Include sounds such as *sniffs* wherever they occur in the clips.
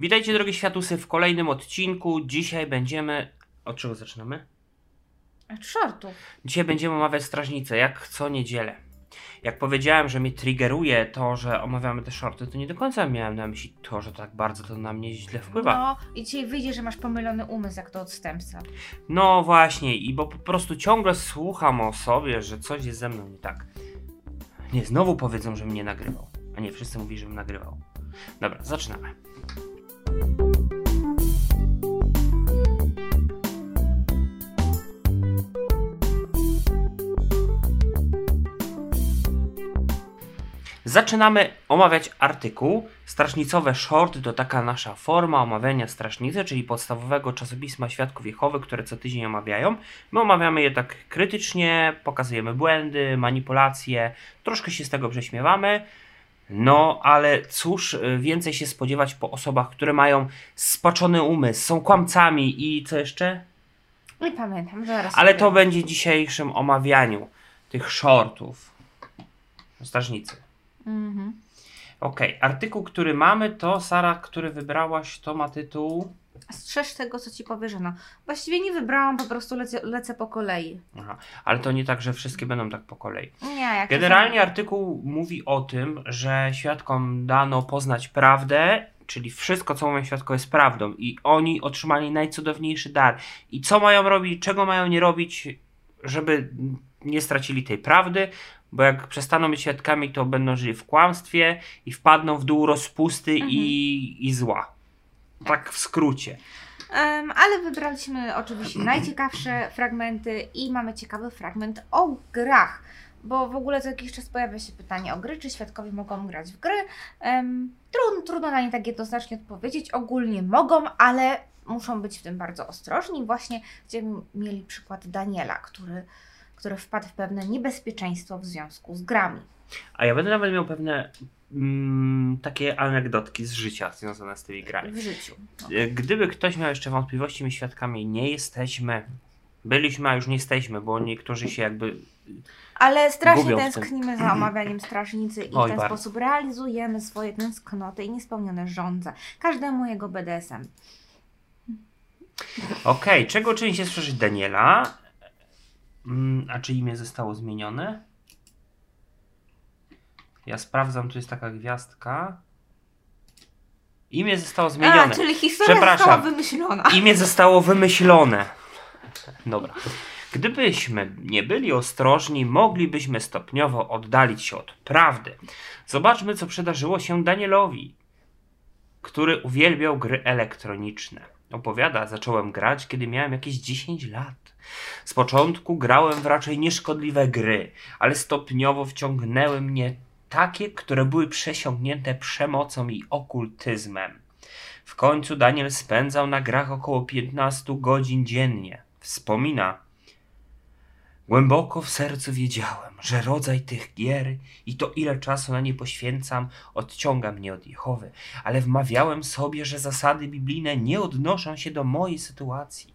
Witajcie drogie światusy w kolejnym odcinku. Dzisiaj będziemy... Od czego zaczynamy? Od shortów. Dzisiaj będziemy omawiać strażnicę, jak co niedzielę. Jak powiedziałem, że mnie triggeruje to, że omawiamy te shorty, to nie do końca miałem na myśli to, że tak bardzo to na mnie źle wpływa. No i dzisiaj wyjdzie, że masz pomylony umysł jak to odstępca. No właśnie, i bo po prostu ciągle słucham o sobie, że coś jest ze mną nie tak. Nie, znowu powiedzą, że mnie nagrywał. A nie, wszyscy mówili, żebym nagrywał. Dobra, zaczynamy. Zaczynamy omawiać artykuł. Strażnicowe Short to taka nasza forma omawiania strażnicy, czyli podstawowego czasopisma Świadków Jehowy, które co tydzień omawiają. My omawiamy je tak krytycznie, pokazujemy błędy, manipulacje, troszkę się z tego prześmiewamy. No, ale cóż y, więcej się spodziewać po osobach, które mają spaczony umysł, są kłamcami i co jeszcze? Nie pamiętam, zaraz. Ale to będzie w dzisiejszym omawianiu tych shortów. Strażnicy. Mhm. Okej, artykuł, który mamy, to Sara, który wybrałaś, to ma tytuł. Strzeż tego, co ci powierzono. Właściwie nie wybrałam, po prostu lecę, lecę po kolei. Aha, ale to nie tak, że wszystkie będą tak po kolei. Nie, jak Generalnie artykuł mówi o tym, że świadkom dano poznać prawdę, czyli wszystko, co mówią świadkowie, jest prawdą, i oni otrzymali najcudowniejszy dar. I co mają robić, czego mają nie robić, żeby nie stracili tej prawdy, bo jak przestaną być świadkami, to będą żyli w kłamstwie i wpadną w dół rozpusty i, i zła. Tak w skrócie. Em, ale wybraliśmy oczywiście najciekawsze fragmenty i mamy ciekawy fragment o grach. Bo w ogóle co jakiś czas pojawia się pytanie o gry, czy świadkowie mogą grać w gry. Um, trudno, trudno na nie tak jednoznacznie odpowiedzieć. Ogólnie mogą, ale muszą być w tym bardzo ostrożni. Właśnie będziemy mieli przykład Daniela, który, który wpadł w pewne niebezpieczeństwo w związku z grami. A ja będę nawet miał pewne mm, takie anegdotki z życia związane z tymi grami. w życiu. No. E, Gdyby ktoś miał jeszcze wątpliwości, my świadkami nie jesteśmy. Byliśmy, a już nie jesteśmy, bo niektórzy się jakby. Ale strasznie tęsknimy za omawianiem strażnicy i Oj, w ten bardzo. sposób realizujemy swoje tęsknoty i niespełnione żądze. Każdemu jego BDSM. Okej, czego uczyni się przeżyć Daniela? Mm, a czy imię zostało zmienione? Ja sprawdzam, tu jest taka gwiazdka. Imię zostało zmienione. A, czyli historia Przepraszam. została wymyślona. Imię zostało wymyślone. Dobra. Gdybyśmy nie byli ostrożni, moglibyśmy stopniowo oddalić się od prawdy. Zobaczmy, co przydarzyło się Danielowi, który uwielbiał gry elektroniczne. Opowiada, zacząłem grać, kiedy miałem jakieś 10 lat. Z początku grałem w raczej nieszkodliwe gry, ale stopniowo wciągnęły mnie takie, które były przesiągnięte przemocą i okultyzmem. W końcu Daniel spędzał na grach około 15 godzin dziennie. Wspomina. Głęboko w sercu wiedziałem, że rodzaj tych gier i to ile czasu na nie poświęcam odciąga mnie od Jehowy, ale wmawiałem sobie, że zasady biblijne nie odnoszą się do mojej sytuacji.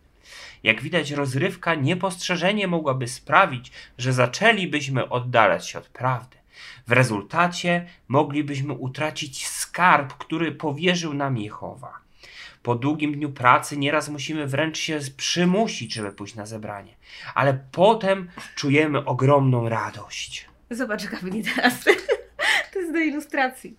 Jak widać, rozrywka niepostrzeżenie mogłaby sprawić, że zaczęlibyśmy oddalać się od prawdy. W rezultacie moglibyśmy utracić skarb, który powierzył nam Jehowa. Po długim dniu pracy nieraz musimy wręcz się przymusić, żeby pójść na zebranie, ale potem czujemy ogromną radość. Zobacz, Kamili, teraz. *laughs* to jest do ilustracji.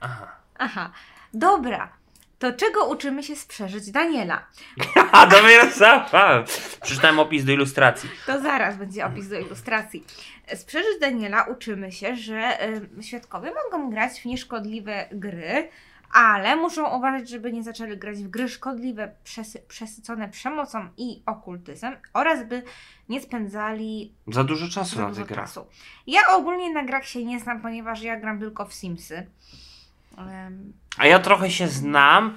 Aha. Aha. Dobra. To czego uczymy się sprzeżyć Daniela? A *laughs* dopiero sam. Przeczytałem opis do ilustracji. To zaraz będzie opis do ilustracji. Sprzeżyć Daniela uczymy się, że y, świadkowie mogą grać w nieszkodliwe gry, ale muszą uważać, żeby nie zaczęli grać w gry szkodliwe, przesy- przesycone przemocą i okultyzmem oraz by nie spędzali Za dużo czasu za na grę. czasu. Ja ogólnie na grach się nie znam, ponieważ ja gram tylko w Simsy. A ja trochę się znam,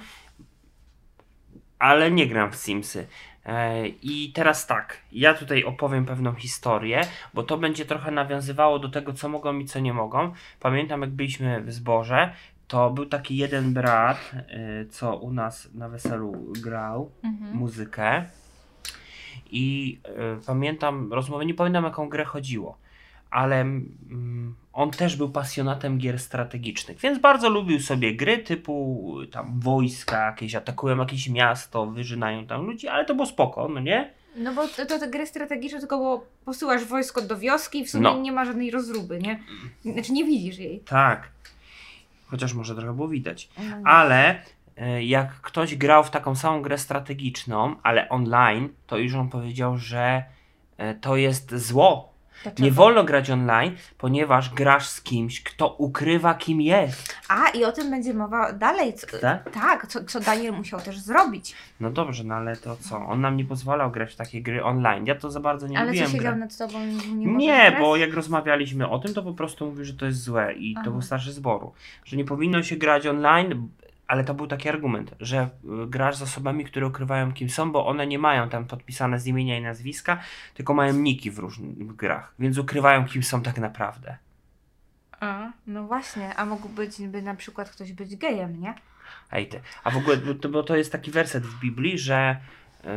ale nie gram w Simsy. E, I teraz tak, ja tutaj opowiem pewną historię, bo to będzie trochę nawiązywało do tego, co mogą i co nie mogą. Pamiętam, jak byliśmy w zborze, to był taki jeden brat, e, co u nas na weselu grał mhm. muzykę. I e, pamiętam rozmowę, nie pamiętam jaką grę chodziło, ale mm, on też był pasjonatem gier strategicznych, więc bardzo lubił sobie gry typu tam wojska jakieś, atakują jakieś miasto, wyżynają tam ludzi, ale to było spoko, no nie? No bo to, to te gry strategiczne tylko było posyłasz wojsko do wioski i w sumie No. nie ma żadnej rozruby, nie? Znaczy nie widzisz jej. Tak. Chociaż może trochę było widać. No. Ale e, jak ktoś grał w taką samą grę strategiczną, ale online, to już on powiedział, że e, to jest zło. Dlaczego? Nie wolno grać online, ponieważ grasz z kimś, kto ukrywa kim jest. A i o tym będzie mowa dalej. Co, Tak? tak, co, co Daniel musiał też zrobić. No dobrze, no ale to co? On nam nie pozwalał grać w takie gry online. Ja to za bardzo nie Ale co lubiłem siedział grać. nad tobą nie Nie, grać? bo jak rozmawialiśmy o tym, to po prostu mówił, że to jest złe i to Aha. był starszy zboru. Że nie powinno się grać online, ale to był taki argument, że y, grasz z osobami, które ukrywają kim są, bo one nie mają tam podpisane z imienia i nazwiska, tylko mają niki w różnych grach, więc ukrywają kim są tak naprawdę. A, no właśnie, a mógł być by na przykład ktoś być gejem, nie? Ej ty. A w ogóle, bo to, jest taki werset w Biblii, że y,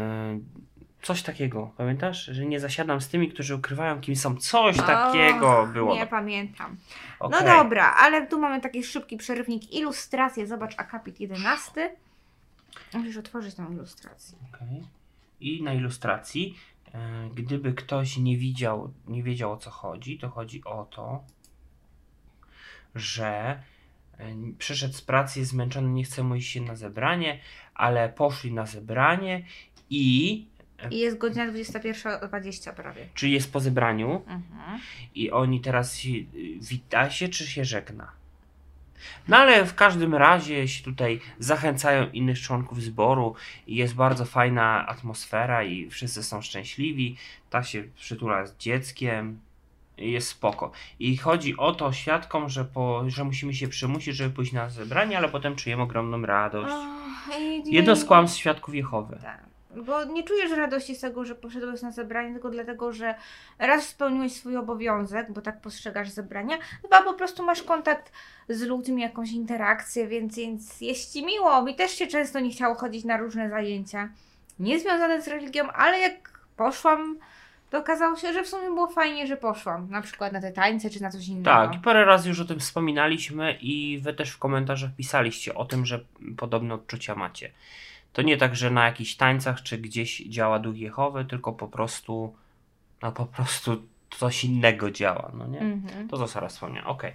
coś takiego, pamiętasz? Że nie zasiadam z tymi, którzy ukrywają kim są. Coś takiego Och, było. Nie pamiętam. No Okej. dobra, ale tu mamy taki szybki przerywnik ilustracje. Zobacz akapit 11. Musisz otworzyć tą ilustrację. Okej. I na ilustracji, e, gdyby ktoś nie widział, nie wiedział o co chodzi, to chodzi o to, że e, przyszedł z pracy, jest zmęczony, nie chce mu iść się na zebranie, ale poszli na zebranie i I jest godzina 21.20 prawie. czy jest po zebraniu Mhm. i oni teraz wita się czy się żegna. No ale w każdym razie się tutaj zachęcają innych członków zboru i jest bardzo fajna atmosfera i wszyscy są szczęśliwi. Ta się przytula z dzieckiem jest spoko. I chodzi o to świadkom, że, po, że musimy się przymusić, żeby pójść na zebranie, ale potem czujemy ogromną radość. Och, i- Jedno z kłamstw świadków Jehowy. Tak. Bo nie czujesz radości z tego, że poszedłeś na zebranie, tylko dlatego, że raz spełniłeś swój obowiązek, bo tak postrzegasz zebrania, chyba po prostu masz kontakt z ludźmi, jakąś interakcję, więc, więc jest ci miło. Mi też się często nie chciało chodzić na różne zajęcia, nie związane z religią, ale jak poszłam, to okazało się, że w sumie było fajnie, że poszłam. Na przykład na te tańce, czy na coś innego. Tak, parę razy już o tym wspominaliśmy i wy też w komentarzach pisaliście o tym, że podobne odczucia macie. To nie tak, że na jakichś tańcach czy gdzieś działa duch Jehowy, tylko po prostu, no po prostu coś innego działa, no nie? Mhm. To co Sara wspomniała, okej,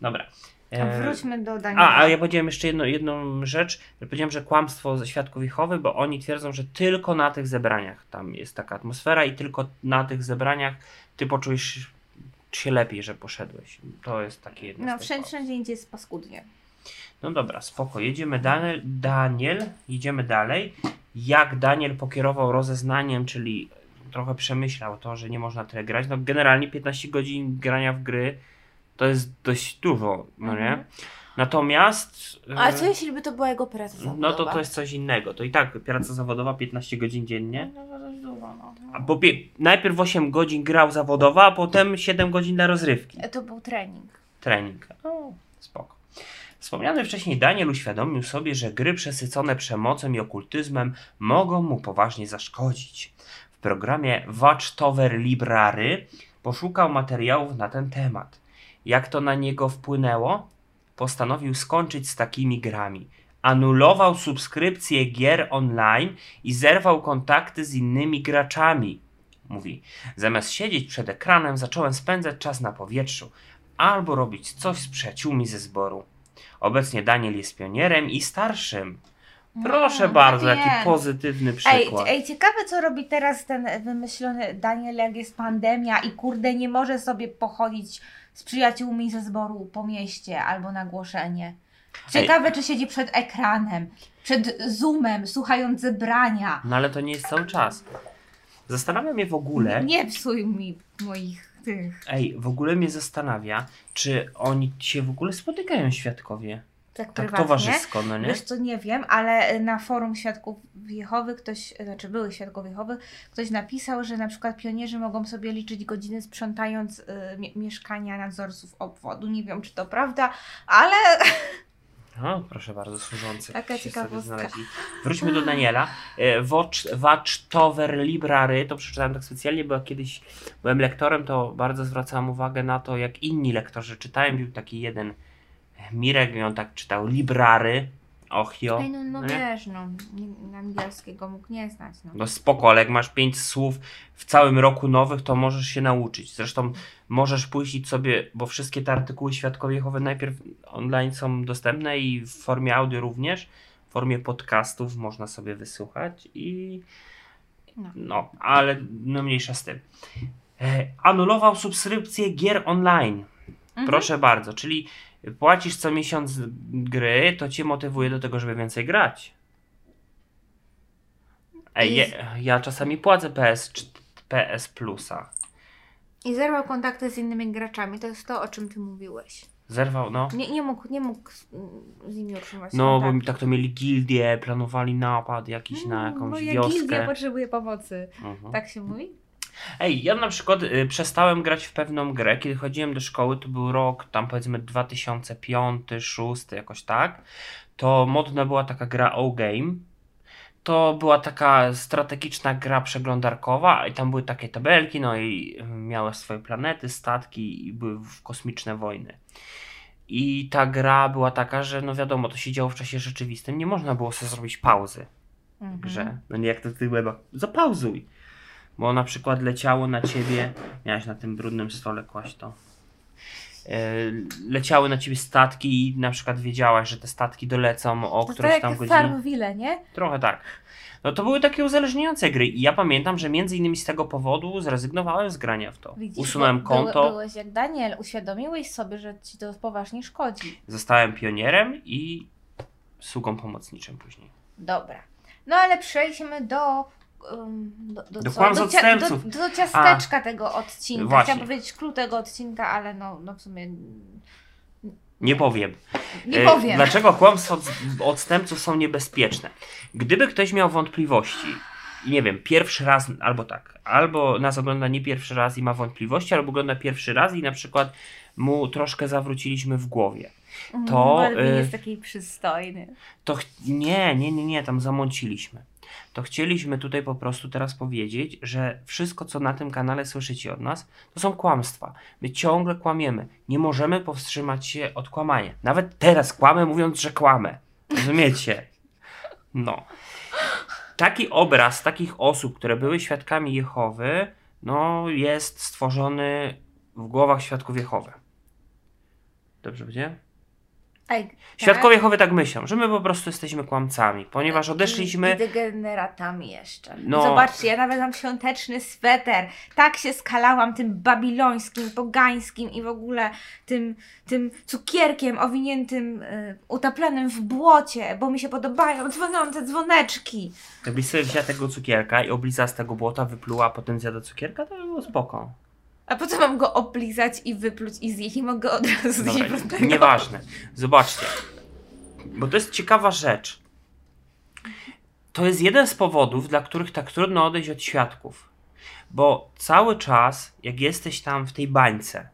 dobra. A E, Wróćmy do Daniela. a, a ja powiedziałem jeszcze jedno, jedną rzecz. Powiedziałem, że kłamstwo ze świadków Jehowy, bo oni twierdzą, że tylko na tych zebraniach tam jest taka atmosfera i tylko na tych zebraniach ty poczujesz się lepiej, że poszedłeś. To jest takie jedno No, wszędzie, wszędzie indziej jest paskudnie. No dobra, spoko. Jedziemy Daniel, Daniel, jedziemy dalej. Jak Daniel pokierował rozeznaniem, czyli trochę przemyślał to, że nie można tyle grać. No generalnie 15 godzin grania w gry to jest dość dużo, no nie? Mhm. Natomiast... A e, co jeśli by to była jego praca zawodowa? No to to jest coś innego. To i tak praca zawodowa 15 godzin dziennie. No, to dość dużo, no. A bo pie- najpierw 8 godzin grał zawodowo, a potem 7 godzin dla rozrywki. To był trening. Trening. O, spoko. Wspomniany wcześniej Daniel uświadomił sobie, że gry przesycone przemocą i okultyzmem mogą mu poważnie zaszkodzić. W programie Watchtower Library poszukał materiałów na ten temat. Jak to na niego wpłynęło? Postanowił skończyć z takimi grami. Anulował subskrypcje gier online i zerwał kontakty z innymi graczami. Mówi, zamiast siedzieć przed ekranem, zacząłem spędzać czas na powietrzu albo robić coś z przyjaciółmi ze zboru. Obecnie Daniel jest pionierem i starszym. Proszę Mm, bardzo, happy jaki pozytywny Ej, przykład. ej, ciekawe co robi teraz ten wymyślony Daniel, jak jest pandemia i kurde nie może sobie pochodzić z przyjaciółmi ze zboru po mieście albo na głoszenie. Ciekawe, czy siedzi przed ekranem, przed Zoomem, słuchając zebrania. No ale to nie jest cały czas. Zastanawia mnie w ogóle, Nie psuj mi moich tych. ej, w ogóle mnie zastanawia, czy oni się w ogóle spotykają świadkowie. Tak, Tak prywatnie. towarzysko, no nie? Wiesz co, nie wiem, ale na forum Świadków Jehowy ktoś, znaczy byłych Świadków Jehowy, ktoś napisał, że na przykład pionierzy mogą sobie liczyć godziny sprzątając y, mie- mieszkania nadzorców obwodu. Nie wiem, czy to prawda, ale *laughs* No, proszę bardzo, służący. Taka ciekawostka. Wróćmy do Daniela. E, Watch, Watchtower Library, to przeczytałem tak specjalnie, bo jak kiedyś byłem lektorem, to bardzo zwracałem uwagę na to, jak inni lektorzy czytają. Był taki jeden Mirek i on tak czytał Library, Ochio. Ej, no, no nie? wiesz, no, nie- angielskiego mógł nie znać, no. No spoko, ale jak masz pięć słów w całym roku nowych, to możesz się nauczyć. Zresztą możesz puścić sobie, bo wszystkie te artykuły Świadkowie Jehowy najpierw online są dostępne i w formie audio również, w formie podcastów można sobie wysłuchać i No. no, ale no mniejsza z tym. E, anulował subskrypcję gier online. Mhm. Proszę bardzo, czyli płacisz co miesiąc gry, to cię motywuje do tego, żeby więcej grać. Ej, I- ja, czasami płacę PS, czy PS Plusa. I zerwał kontakty z innymi graczami, to jest to, o czym ty mówiłeś. Zerwał, no. Nie, nie mógł, nie mógł z nimi utrzymać No, bo kontaktu. tak to mieli gildię, planowali napad jakiś na Mm, jakąś Moja wioskę. gildia potrzebuje pomocy. Mhm. Tak się mówi? Ej, ja na przykład y, przestałem grać w pewną grę, kiedy chodziłem do szkoły, to był rok tam powiedzmy 2005, 2006, jakoś tak. To modna była taka gra O-Game. To była taka strategiczna gra przeglądarkowa i tam były takie tabelki, no i y, miały swoje planety, statki i były w kosmiczne wojny. I ta gra była taka, że no wiadomo, to się działo w czasie rzeczywistym, nie można było sobie zrobić pauzy Mhm. grze. No nie jak to ty weba. Zapauzuj. Bo na przykład leciało na ciebie, miałeś na tym brudnym stole kłaść to. E, Leciały na ciebie statki i na przykład wiedziałaś, że te statki dolecą o To którejś tak tam godzinie. Farmville, nie? Trochę tak. No to były takie uzależniające gry i ja pamiętam, że między innymi z tego powodu zrezygnowałem z grania w to. Widzisz, Usunąłem konto, Były, byłeś jak Daniel, uświadomiłeś sobie, że ci to poważnie szkodzi. zostałem pionierem i sługą pomocniczym później. Dobra. No ale przejdźmy do. Do, do, Do kłamstw odstępców. do, do ciasteczka tego odcinka. Właśnie. Chciałam powiedzieć clue tego odcinka, ale no, no w sumie Nie powiem. nie E, powiem. Dlaczego kłamstwa od, odstępców są niebezpieczne? Gdyby ktoś miał wątpliwości, i nie wiem, pierwszy raz, albo tak, albo nas ogląda nie pierwszy raz i ma wątpliwości, albo ogląda pierwszy raz i na przykład mu troszkę zawróciliśmy w głowie. Mm, to, Balwin y, jest taki przystojny. To nie, nie, nie, nie, tam zamąciliśmy. To chcieliśmy tutaj po prostu teraz powiedzieć, że wszystko, co na tym kanale słyszycie od nas, to są kłamstwa. My ciągle kłamiemy. Nie możemy powstrzymać się od kłamania. Nawet teraz kłamę, mówiąc, że kłamę. Rozumiecie? No. Taki obraz takich osób, które były świadkami Jehowy, no, jest stworzony w głowach świadków Jehowy. Dobrze będzie? Tak? Świadkowie Jehowy tak myślą, że my po prostu jesteśmy kłamcami, ponieważ I odeszliśmy. degeneratami jeszcze. No. Zobaczcie, ja nawet mam świąteczny sweter. Tak się skalałam tym babilońskim, pogańskim i w ogóle tym, tym cukierkiem owiniętym, y, utapionym w błocie, bo mi się podobają dzwoniące dzwoneczki. Gdybyś sobie wzięła tego cukierka i oblizała z tego błota, wypluła, a potem zjadła cukierka, to by było spoko. A potem mam go oblizać i wypluć i zjeść i mogę od razu Dobra, zjeść prostego. nieważne. Zobaczcie. Bo to jest ciekawa rzecz. To jest jeden z powodów, dla których tak trudno odejść od świadków. Bo cały czas, jak jesteś tam w tej bańce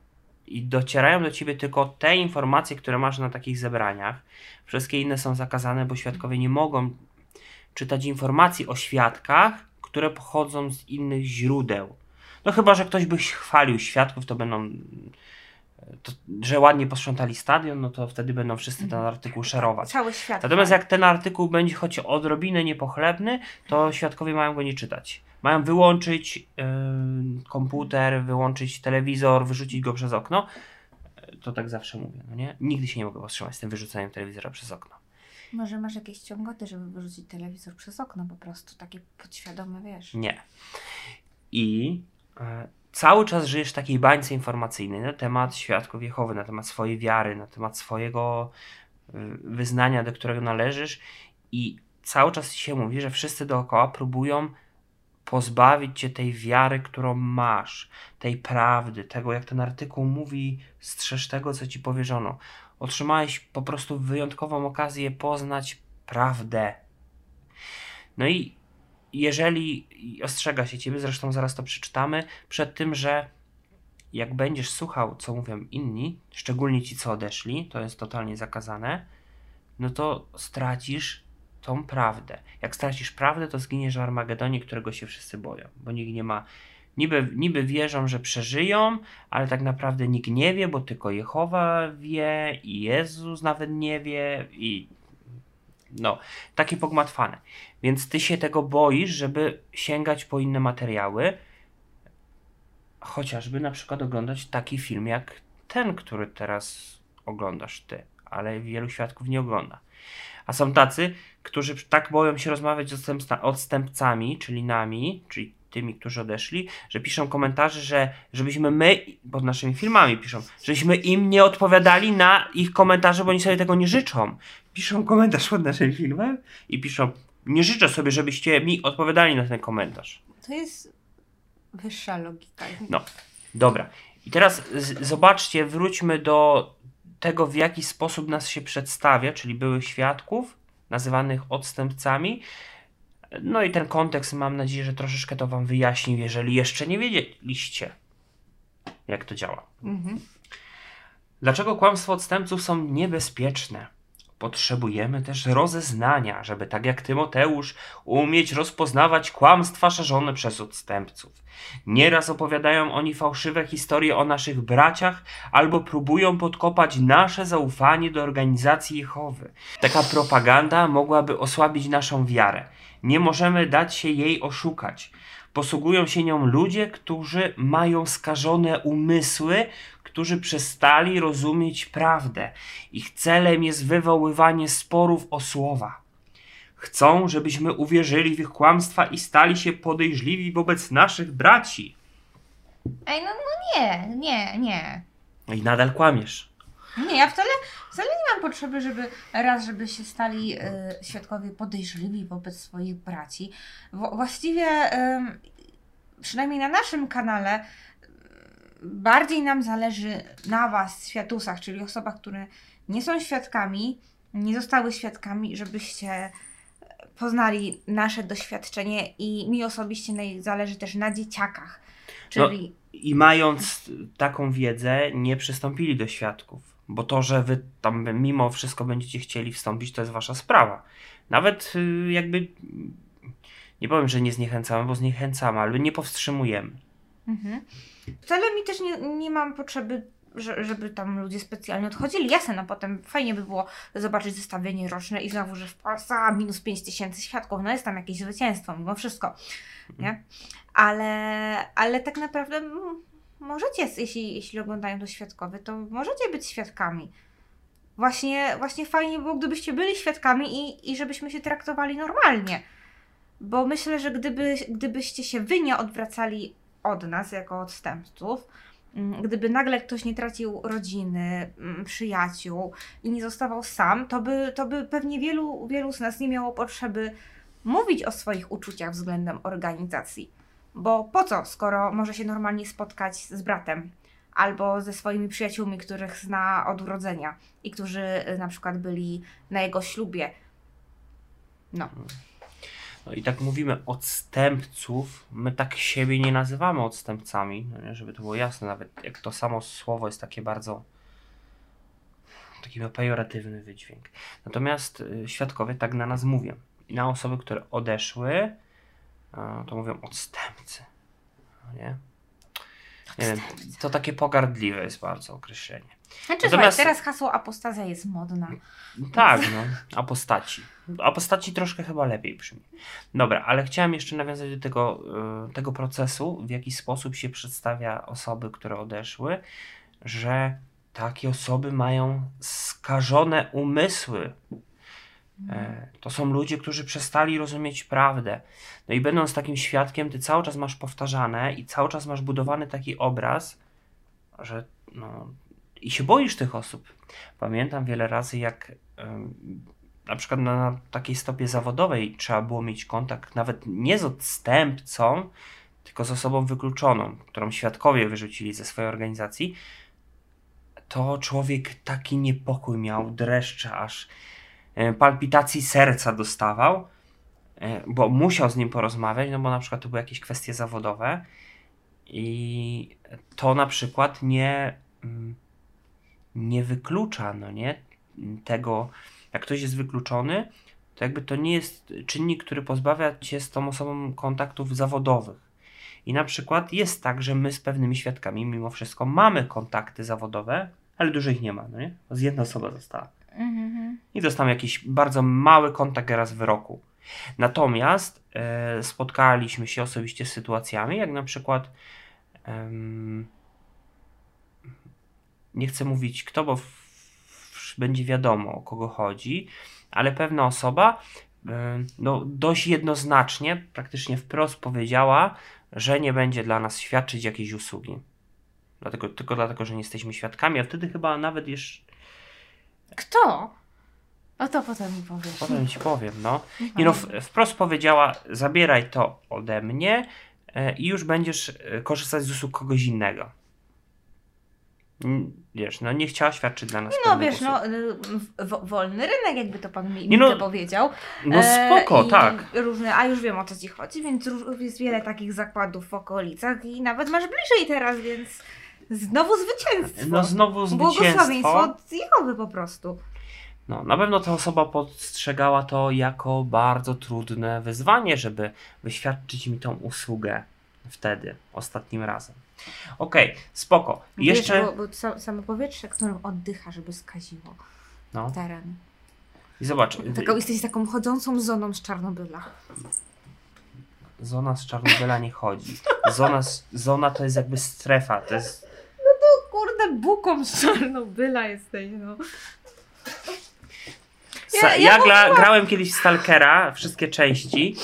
i docierają do ciebie tylko te informacje, które masz na takich zebraniach, wszystkie inne są zakazane, bo świadkowie nie mogą czytać informacji o świadkach, które pochodzą z innych źródeł. No chyba, że ktoś by chwalił świadków, to będą to, że ładnie posprzątali stadion, no to wtedy będą wszyscy ten artykuł szerować. Cały świat. Natomiast jak ten artykuł będzie choć odrobinę niepochlebny, to świadkowie mają go nie czytać. Mają wyłączyć yy, komputer, wyłączyć telewizor, wyrzucić go przez okno. To tak zawsze mówię, no nie? Nigdy się nie mogę powstrzymać z tym wyrzucaniem telewizora przez okno. Może masz jakieś ciągoty, żeby wyrzucić telewizor przez okno po prostu, takie podświadome, wiesz. Nie. I cały czas żyjesz w takiej bańce informacyjnej na temat świadków Jehowy, na temat swojej wiary, na temat swojego y, wyznania, do którego należysz i cały czas się mówi, że wszyscy dookoła próbują pozbawić cię tej wiary, którą masz, tej prawdy, tego jak ten artykuł mówi, strzeż tego, co ci powierzono. Otrzymałeś po prostu wyjątkową okazję poznać prawdę. No i jeżeli ostrzega się ciebie, zresztą zaraz to przeczytamy, przed tym, że jak będziesz słuchał, co mówią inni, szczególnie ci, co odeszli, to jest totalnie zakazane, no to stracisz tą prawdę. Jak stracisz prawdę, to zginiesz w Armagedonie, którego się wszyscy boją, bo nikt nie ma. Niby, niby wierzą, że przeżyją, ale tak naprawdę nikt nie wie, bo tylko Jehowa wie i Jezus nawet nie wie i no, takie pogmatwane. Więc ty się tego boisz, żeby sięgać po inne materiały, chociażby na przykład oglądać taki film jak ten, który teraz oglądasz ty, ale wielu świadków nie ogląda. A są tacy, którzy tak boją się rozmawiać z odstępca- odstępcami, czyli nami, czyli tymi, którzy odeszli, że piszą komentarze, że żebyśmy my, pod naszymi filmami piszą, żebyśmy im nie odpowiadali na ich komentarze, bo oni sobie tego nie życzą. Piszą komentarz pod naszym filmem i piszą, nie życzę sobie, żebyście mi odpowiadali na ten komentarz. To jest wyższa logika. No, dobra. I teraz zobaczcie, wróćmy do tego, w jaki sposób nas się przedstawia, czyli byłych świadków, nazywanych odstępcami. No i ten kontekst mam nadzieję, że troszeczkę to Wam wyjaśnił, jeżeli jeszcze nie wiedzieliście, jak to działa. Mhm. Dlaczego kłamstwo odstępców są niebezpieczne? Potrzebujemy też rozeznania, żeby tak jak Tymoteusz umieć rozpoznawać kłamstwa szerzone przez odstępców. Nieraz opowiadają oni fałszywe historie o naszych braciach albo próbują podkopać nasze zaufanie do organizacji Jehowy. Taka propaganda mogłaby osłabić naszą wiarę. Nie możemy dać się jej oszukać. Posługują się nią ludzie, którzy mają skażone umysły, którzy przestali rozumieć prawdę. Ich celem jest wywoływanie sporów o słowa. Chcą, żebyśmy uwierzyli w ich kłamstwa i stali się podejrzliwi wobec naszych braci. Ej, no, no nie, nie, nie. I nadal kłamiesz. Nie, ja wcale, wcale nie mam potrzeby, żeby raz, żeby się stali y, świadkowie podejrzliwi wobec swoich braci. Wo- właściwie, przynajmniej na naszym kanale, bardziej nam zależy na Was, światusach, czyli osobach, które nie są świadkami, nie zostały świadkami, żebyście poznali nasze doświadczenie i mi osobiście zależy też na dzieciakach. Czyli I mając taką wiedzę, nie przystąpili do świadków. Bo to, że wy tam mimo wszystko będziecie chcieli wstąpić, to jest wasza sprawa. Nawet y, jakby. Nie powiem, że nie zniechęcamy, bo zniechęcamy, ale nie powstrzymujemy. Mhm. Wcale mi też nie, nie mam potrzeby, że, żeby tam ludzie specjalnie odchodzili. Jasne, no potem fajnie by było zobaczyć zestawienie roczne i znowu, że w Polsce a, minus 5 tysięcy świadków, no jest tam jakieś zwycięstwo mimo wszystko, nie? Ale, ale tak naprawdę mm, możecie, jeśli, jeśli oglądają to świadkowie, to możecie być świadkami. Właśnie, właśnie fajnie było, gdybyście byli świadkami i, i żebyśmy się traktowali normalnie. Bo myślę, że gdyby, gdybyście się wy nie odwracali od nas jako odstępców, mm, gdyby nagle ktoś nie tracił rodziny, mm, przyjaciół i nie zostawał sam, to by, to by pewnie wielu, wielu z nas nie miało potrzeby mówić o swoich uczuciach względem organizacji. Bo po co, skoro może się normalnie spotkać z bratem albo ze swoimi przyjaciółmi, których zna od urodzenia i którzy y, na przykład byli na jego ślubie. No. No i tak mówimy odstępców, my tak siebie nie nazywamy odstępcami, no żeby to było jasne, nawet jak to samo słowo jest takie bardzo taki ma pejoratywny wydźwięk. Natomiast y, świadkowie tak na nas mówią. I na osoby, które odeszły, to mówią odstępcy. No nie? Nie wiem, to takie pogardliwe jest bardzo określenie. Znaczy, Natomiast- słuchaj, teraz hasło apostazja jest modna. Tak, no. Apostaci. Apostaci troszkę chyba lepiej brzmi. Dobra, ale chciałem jeszcze nawiązać do tego, y, tego procesu, w jaki sposób się przedstawia osoby, które odeszły, że takie osoby mają skażone umysły. E, To są ludzie, którzy przestali rozumieć prawdę. No i będąc takim świadkiem, ty cały czas masz powtarzane i cały czas masz budowany taki obraz, że no, i się boisz tych osób. Pamiętam wiele razy, jak na przykład na, takiej stopie zawodowej trzeba było mieć kontakt nawet nie z odstępcą, tylko z osobą wykluczoną, którą świadkowie wyrzucili ze swojej organizacji, to człowiek taki niepokój miał, dreszcze aż palpitacji serca dostawał, e, bo musiał z nim porozmawiać, no bo na przykład to były jakieś kwestie zawodowe i to na przykład nie, mm, nie wyklucza, no nie, tego, jak ktoś jest wykluczony, to jakby to nie jest czynnik, który pozbawia cię z tą osobą kontaktów zawodowych. I na przykład jest tak, że my z pewnymi świadkami mimo wszystko mamy kontakty zawodowe, ale dużo ich nie ma, no nie? Z jedna osoba została. Mhm. I tam jakiś bardzo mały kontakt raz w roku. Natomiast e, spotkaliśmy się osobiście z sytuacjami, jak na przykład em, nie chcę mówić kto, bo będzie wiadomo o kogo chodzi, ale pewna osoba e, no, dość jednoznacznie, praktycznie wprost powiedziała, że nie będzie dla nas świadczyć jakiejś usługi. Dlatego, tylko dlatego, że nie jesteśmy świadkami, a wtedy chyba nawet jeszcze Kto? O to potem mi powiesz. Potem ci powiem, no. Nie no, wprost powiedziała, zabieraj to ode mnie e, i już będziesz e, korzystać z usług kogoś innego. Wiesz, no nie chciała świadczyć dla nas No wiesz, no w- wolny rynek, jakby to pan mi Nie no, powiedział. No spoko, E, i tak. Różne, a już wiem o co ci chodzi, więc jest wiele takich zakładów w okolicach i nawet masz bliżej teraz, więc znowu zwycięstwo. No znowu Błogosławieństwo zwycięstwo. od Jehowy po prostu. No, na pewno ta osoba postrzegała to jako bardzo trudne wyzwanie, żeby wyświadczyć mi tą usługę wtedy, ostatnim razem. Okej, spoko. Jeszcze... Wiesz, bo, bo sa- samo powietrze, którym oddycha, żeby skaziło No, teren. i zobacz. Taką, jesteś taką chodzącą zoną z Czarnobyla. Zona z Czarnobyla nie chodzi. Zona, zona to jest jakby strefa, to jest Kurde, buką z Czarnobyla jesteś, no. Ja- ja ja gra, grałem kiedyś Stalkera, wszystkie części,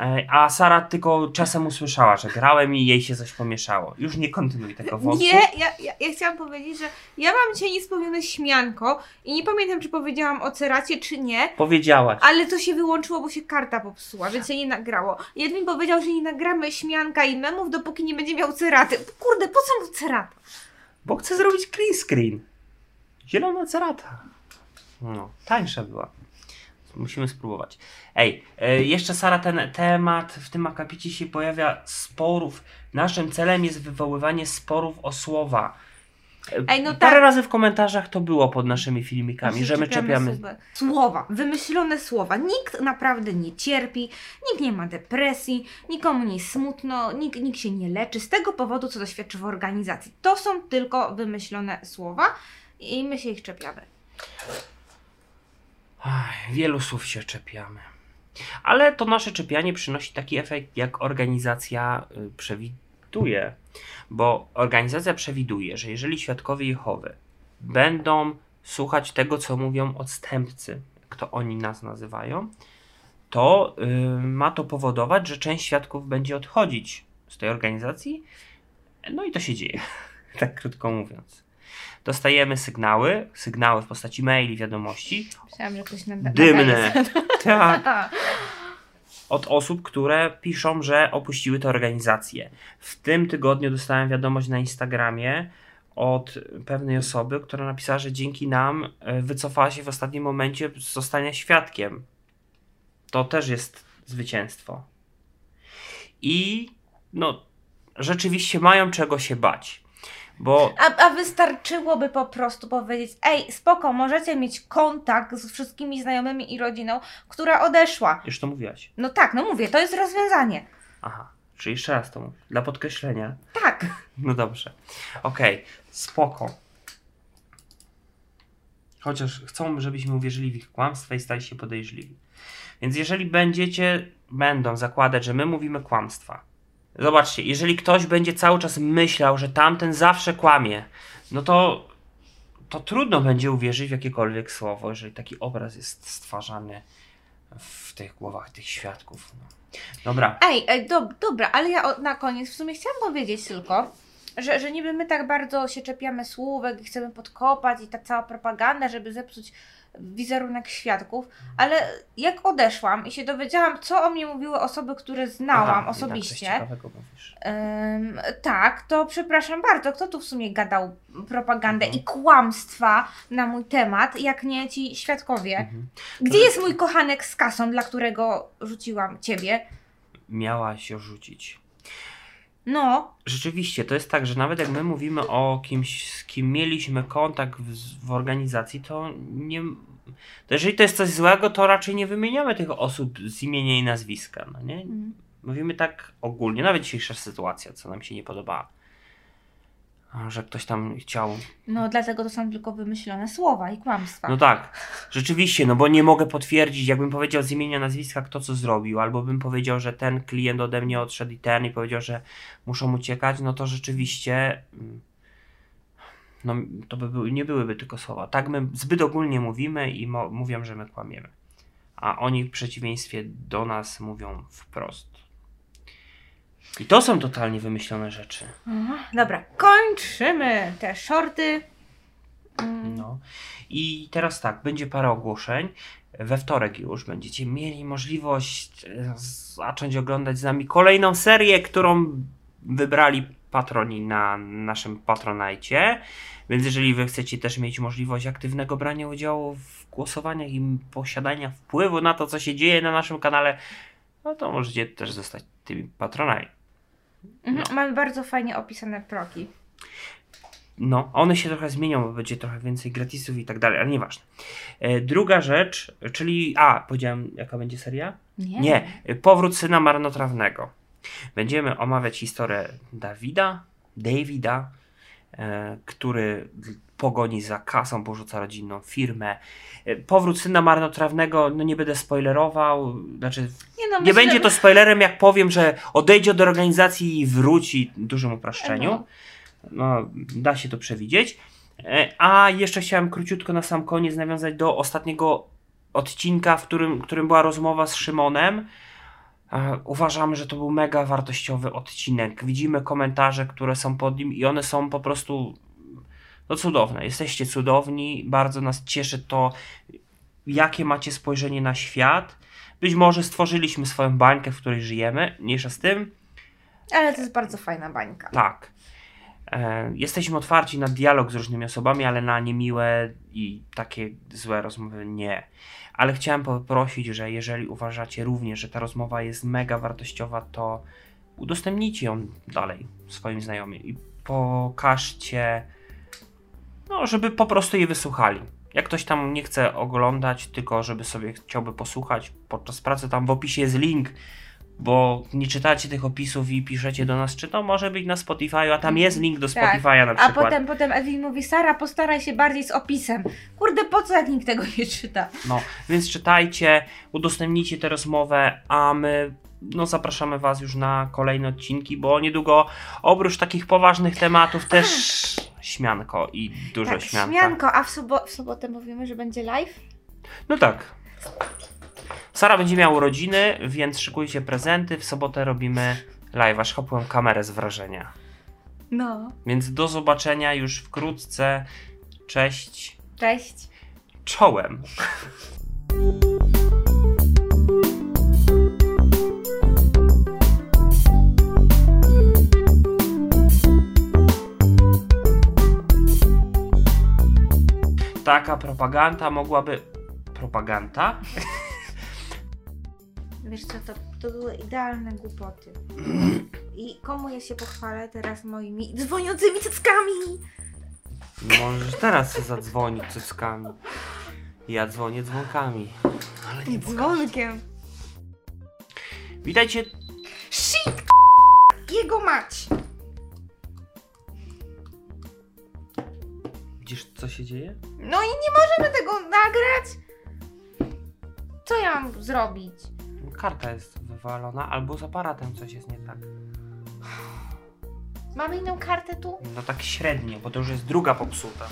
e, a Sara tylko czasem usłyszała, że grałem i jej się coś pomieszało. Już nie kontynuuj tego wątku. Nie, ja, ja, ja chciałam powiedzieć, że ja mam dzisiaj niespełnione śmianko i nie pamiętam, czy powiedziałam o ceracie, czy nie, Powiedziałaś. ale to się wyłączyło, bo się karta popsuła, więc się nie nagrało. Jedwin powiedział, że nie nagramy śmianka i memów, dopóki nie będzie miał ceraty. Kurde, po co mu cerata? Bo chcę zrobić clean screen. Zielona cerata. No, tańsza była. Musimy spróbować. Ej, e, jeszcze Sara, ten temat w tym akapicie się pojawia sporów. Naszym celem jest wywoływanie sporów o słowa. Ej, no Parę tak. razy w komentarzach to było pod naszymi filmikami, że my czepiamy. słowa. Słowa, wymyślone słowa. Nikt naprawdę nie cierpi, nikt nie ma depresji, nikomu nie jest smutno, nikt, nikt się nie leczy z tego powodu, co doświadczy w organizacji. To są tylko wymyślone słowa i my się ich czepiamy. Ach, wielu słów się czepiamy. Ale to nasze czepianie przynosi taki efekt, jak organizacja y, przewiduje. Bo organizacja przewiduje, że jeżeli świadkowie Jehowy będą słuchać tego, co mówią odstępcy, jak to oni nas nazywają, to y, ma to powodować, że część świadków będzie odchodzić z tej organizacji. No i to się dzieje, *laughs* tak krótko mówiąc. Dostajemy sygnały, sygnały w postaci maili, wiadomości Myślałam, że ktoś nada- Dymne. Tak. *laughs* *laughs* Od osób, które piszą, że opuściły tę organizację. W tym tygodniu dostałem wiadomość na Instagramie od pewnej osoby, która napisała, że dzięki nam e, wycofała się w ostatnim momencie z zostania świadkiem. To też jest zwycięstwo. I no, rzeczywiście mają czego się bać. Bo a, a wystarczyłoby po prostu powiedzieć, ej, spoko, możecie mieć kontakt z wszystkimi znajomymi i rodziną, która odeszła. już to mówiłaś. No tak, no mówię, to jest rozwiązanie. Aha, czyli jeszcze raz to mówię. Dla podkreślenia. Tak. *laughs* No dobrze. Okej, spoko. Chociaż chcą, żebyśmy uwierzyli w ich kłamstwa i stali się podejrzliwi. Więc jeżeli będziecie, będą zakładać, że my mówimy kłamstwa. Zobaczcie, jeżeli ktoś będzie cały czas myślał, że tamten zawsze kłamie, no to, to trudno będzie uwierzyć w jakiekolwiek słowo, jeżeli taki obraz jest stwarzany w tych głowach tych świadków. No. Dobra. Ej, ej do, dobra, ale ja na koniec w sumie chciałam powiedzieć tylko, że, że niby my tak bardzo się czepiamy słówek i chcemy podkopać i ta cała propaganda, żeby zepsuć wizerunek świadków, ale jak odeszłam i się dowiedziałam, co o mnie mówiły osoby, które znałam Aha, coś osobiście. Ym, tak, to przepraszam bardzo, kto tu w sumie gadał propagandę Mhm. i kłamstwa na mój temat, jak nie ci świadkowie? Mhm. Gdzie jest mój kochanek z kasą, dla którego rzuciłam ciebie? Miałaś się rzucić. No, Rzeczywiście, to jest tak, że nawet jak my mówimy o kimś, z kim mieliśmy kontakt w, w organizacji, to nie to jeżeli to jest coś złego, to raczej nie wymieniamy tych osób z imienia i nazwiska, no nie? Mm. Mówimy tak ogólnie, nawet dzisiejsza sytuacja, co nam się nie podobała. Że ktoś tam chciał. No dlatego to są tylko wymyślone słowa i kłamstwa. No tak, rzeczywiście, no bo nie mogę potwierdzić, jakbym powiedział z imienia, nazwiska, kto co zrobił, albo bym powiedział, że ten klient ode mnie odszedł i ten, i powiedział, że muszą uciekać, no to rzeczywiście. mm, No, to by były, nie byłyby tylko słowa. Tak my zbyt ogólnie mówimy i mo- mówią, że my kłamiemy. A oni w przeciwieństwie do nas mówią wprost. I to są totalnie wymyślone rzeczy. Aha, Dobra, kończymy te shorty. Mm, No. I teraz tak, będzie parę ogłoszeń. We wtorek już będziecie mieli możliwość e, zacząć oglądać z nami kolejną serię, którą wybrali patroni na naszym Patronajcie. Więc jeżeli wy chcecie też mieć możliwość aktywnego brania udziału w głosowaniach i posiadania wpływu na to, co się dzieje na naszym kanale, no to możecie też zostać tymi patronami. Mhm, Mamy bardzo fajnie opisane proki. No, one się trochę zmienią, bo będzie trochę więcej gratisów i tak dalej, ale nieważne. E, druga rzecz, czyli. A, powiedziałem, jaka będzie seria? Nie. Nie, powrót syna marnotrawnego. Będziemy omawiać historię Dawida, Davida, który pogoni za kasą, porzuca rodzinną firmę. E, powrót syna marnotrawnego, no nie będę spoilerował, znaczy Nie, no, nie myślę- będzie to spoilerem, jak powiem, że odejdzie od organizacji i wróci w dużym uproszczeniu. No. No, da się to przewidzieć. E, A jeszcze chciałem króciutko na sam koniec nawiązać do ostatniego odcinka, w którym, którym była rozmowa z Szymonem. E, Uważam, że to był mega wartościowy odcinek. Widzimy komentarze, które są pod nim i one są po prostu no cudowne. Jesteście cudowni, bardzo nas cieszy to, jakie macie spojrzenie na świat. Być może stworzyliśmy swoją bańkę, w której żyjemy, mniejsza z tym. Ale to jest bardzo fajna bańka. Tak. E, jesteśmy otwarci na dialog z różnymi osobami, ale na niemiłe i takie złe rozmowy nie. Ale chciałem poprosić, że jeżeli uważacie również, że ta rozmowa jest mega wartościowa, to udostępnijcie ją dalej swoim znajomym i pokażcie, no, żeby po prostu je wysłuchali. Jak ktoś tam nie chce oglądać, tylko żeby sobie chciałby posłuchać podczas pracy, tam w opisie jest link bo nie czytacie tych opisów i piszecie do nas, czy to może być na Spotify, a tam jest link do Tak. Spotify'a na A przykład. potem, potem Ewin mówi, Sara, postaraj się bardziej z opisem. Kurde, po co jak nikt tego nie czyta? No, więc czytajcie, udostępnijcie tę rozmowę, a my no, zapraszamy Was już na kolejne odcinki, bo niedługo oprócz takich poważnych tematów też *sniffs* śmianko i dużo tak, śmianka. śmianko, a w, sobo- w sobotę mówimy, że będzie live? No tak. Sara będzie miała urodziny, więc szykujcie prezenty. W sobotę robimy live, aż chopłem kamerę z wrażenia. No. Więc do zobaczenia już wkrótce. Cześć. Cześć. Czołem. Taka propaganda mogłaby. Propaganda? *laughs* Wiesz co, to, to były idealne głupoty. I komu ja się pochwalę teraz moimi dzwoniącymi cyckami? Możesz teraz zadzwonić cyckami. Ja dzwonię dzwonkami. Ale nie Dzwonkiem. Witajcie. Shit! Jego mać! Widzisz, co się dzieje? No i nie możemy tego nagrać! Co ja mam zrobić? Karta jest wywalona, albo z aparatem coś jest nie tak. Mamy inną kartę tu? No tak średnio, bo to już jest druga popsuta.